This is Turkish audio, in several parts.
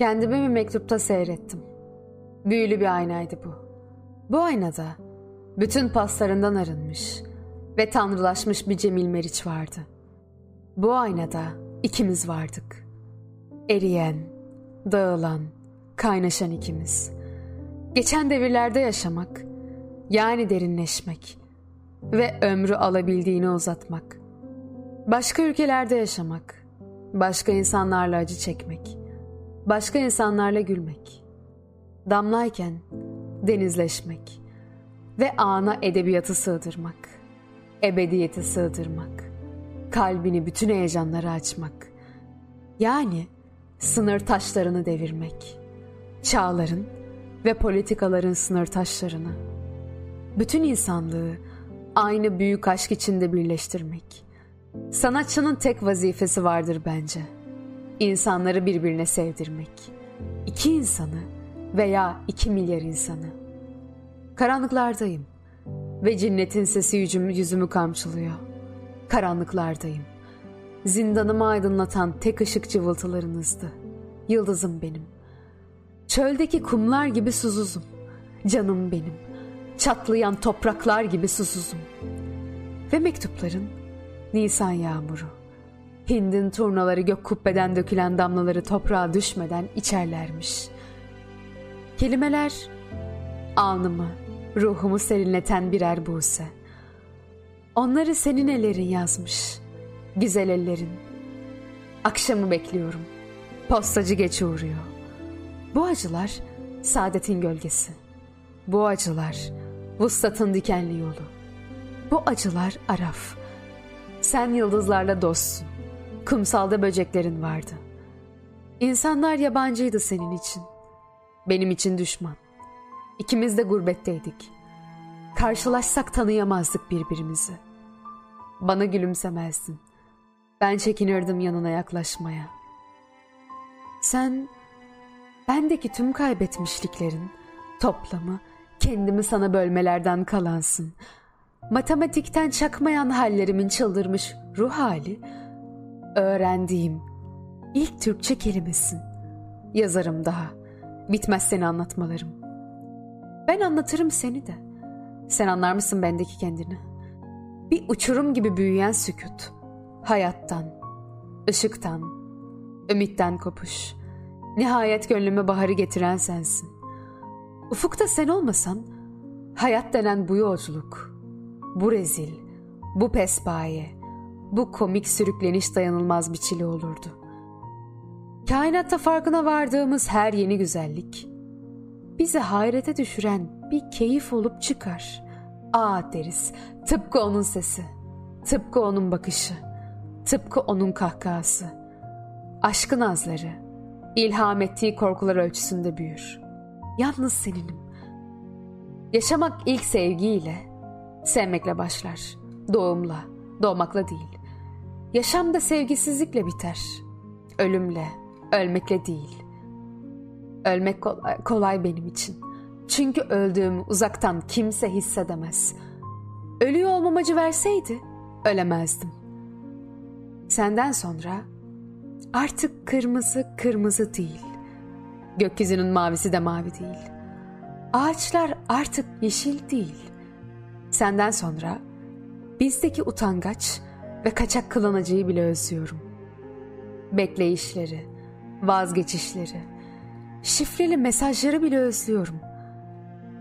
Kendimi bir mektupta seyrettim. Büyülü bir aynaydı bu. Bu aynada bütün paslarından arınmış ve tanrılaşmış bir Cemil Meriç vardı. Bu aynada ikimiz vardık. Eriyen, dağılan, kaynaşan ikimiz. Geçen devirlerde yaşamak, yani derinleşmek ve ömrü alabildiğini uzatmak. Başka ülkelerde yaşamak, başka insanlarla acı çekmek, başka insanlarla gülmek. Damlayken denizleşmek ve ana edebiyatı sığdırmak, ebediyeti sığdırmak, kalbini bütün heyecanlara açmak. Yani sınır taşlarını devirmek, çağların ve politikaların sınır taşlarını, bütün insanlığı aynı büyük aşk içinde birleştirmek. Sanatçının tek vazifesi vardır bence. İnsanları birbirine sevdirmek. İki insanı veya iki milyar insanı. Karanlıklardayım ve cinnetin sesi yüzümü, yüzümü kamçılıyor. Karanlıklardayım. Zindanımı aydınlatan tek ışık cıvıltılarınızdı. Yıldızım benim. Çöldeki kumlar gibi susuzum. Canım benim. Çatlayan topraklar gibi susuzum. Ve mektupların Nisan yağmuru. Hind'in turnaları gök kubbeden dökülen damlaları toprağa düşmeden içerlermiş. Kelimeler alnımı, ruhumu serinleten birer buse. Onları senin ellerin yazmış. Güzel ellerin. Akşamı bekliyorum. Postacı geç uğruyor. Bu acılar saadetin gölgesi. Bu acılar vuslatın dikenli yolu. Bu acılar araf. Sen yıldızlarla dostsun. Kumsalda böceklerin vardı. İnsanlar yabancıydı senin için. Benim için düşman. İkimiz de gurbetteydik. Karşılaşsak tanıyamazdık birbirimizi. Bana gülümsemezdin. Ben çekinirdim yanına yaklaşmaya. Sen bendeki tüm kaybetmişliklerin toplamı kendimi sana bölmelerden kalansın. Matematikten çakmayan hallerimin çıldırmış ruh hali öğrendiğim ilk Türkçe kelimesin. Yazarım daha. Bitmez seni anlatmalarım. Ben anlatırım seni de. Sen anlar mısın bendeki kendini? Bir uçurum gibi büyüyen sükut. Hayattan, ışıktan, ümitten kopuş. Nihayet gönlüme baharı getiren sensin. Ufukta sen olmasan, hayat denen bu yolculuk, bu rezil, bu pespaye, bu komik sürükleniş dayanılmaz bir çile olurdu. Kainatta farkına vardığımız her yeni güzellik, bizi hayrete düşüren bir keyif olup çıkar. Aa deriz, tıpkı onun sesi, tıpkı onun bakışı, tıpkı onun kahkahası. Aşkın azları, ilham ettiği korkular ölçüsünde büyür. Yalnız seninim. Yaşamak ilk sevgiyle, sevmekle başlar. Doğumla, doğmakla değil. Yaşam da sevgisizlikle biter. Ölümle, ölmekle değil. Ölmek kolay, kolay benim için. Çünkü öldüğümü uzaktan kimse hissedemez. Ölüyor olmam acı verseydi ölemezdim. Senden sonra artık kırmızı kırmızı değil. Gökyüzünün mavisi de mavi değil. Ağaçlar artık yeşil değil. Senden sonra bizdeki utangaç ve kaçak kılanacıyı bile özlüyorum. Bekleyişleri, vazgeçişleri, şifreli mesajları bile özlüyorum.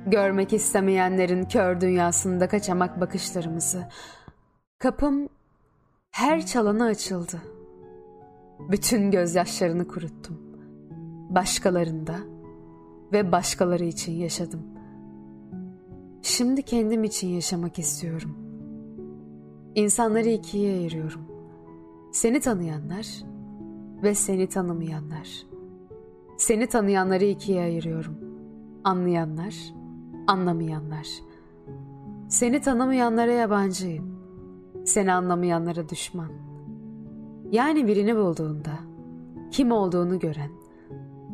Görmek istemeyenlerin kör dünyasında kaçamak bakışlarımızı. Kapım her çalana açıldı. Bütün gözyaşlarını kuruttum. Başkalarında ve başkaları için yaşadım. Şimdi kendim için yaşamak istiyorum. İnsanları ikiye ayırıyorum. Seni tanıyanlar ve seni tanımayanlar. Seni tanıyanları ikiye ayırıyorum. Anlayanlar, anlamayanlar. Seni tanımayanlara yabancıyım. Seni anlamayanlara düşman. Yani birini bulduğunda, kim olduğunu gören,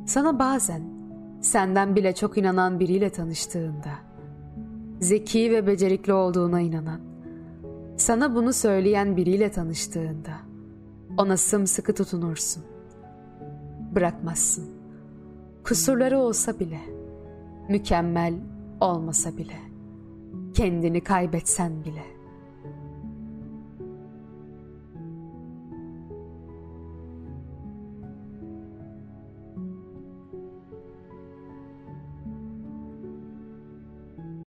sana bazen senden bile çok inanan biriyle tanıştığında, zeki ve becerikli olduğuna inanan, sana bunu söyleyen biriyle tanıştığında, ona sımsıkı tutunursun. Bırakmazsın. Kusurları olsa bile, mükemmel olmasa bile, kendini kaybetsen bile.''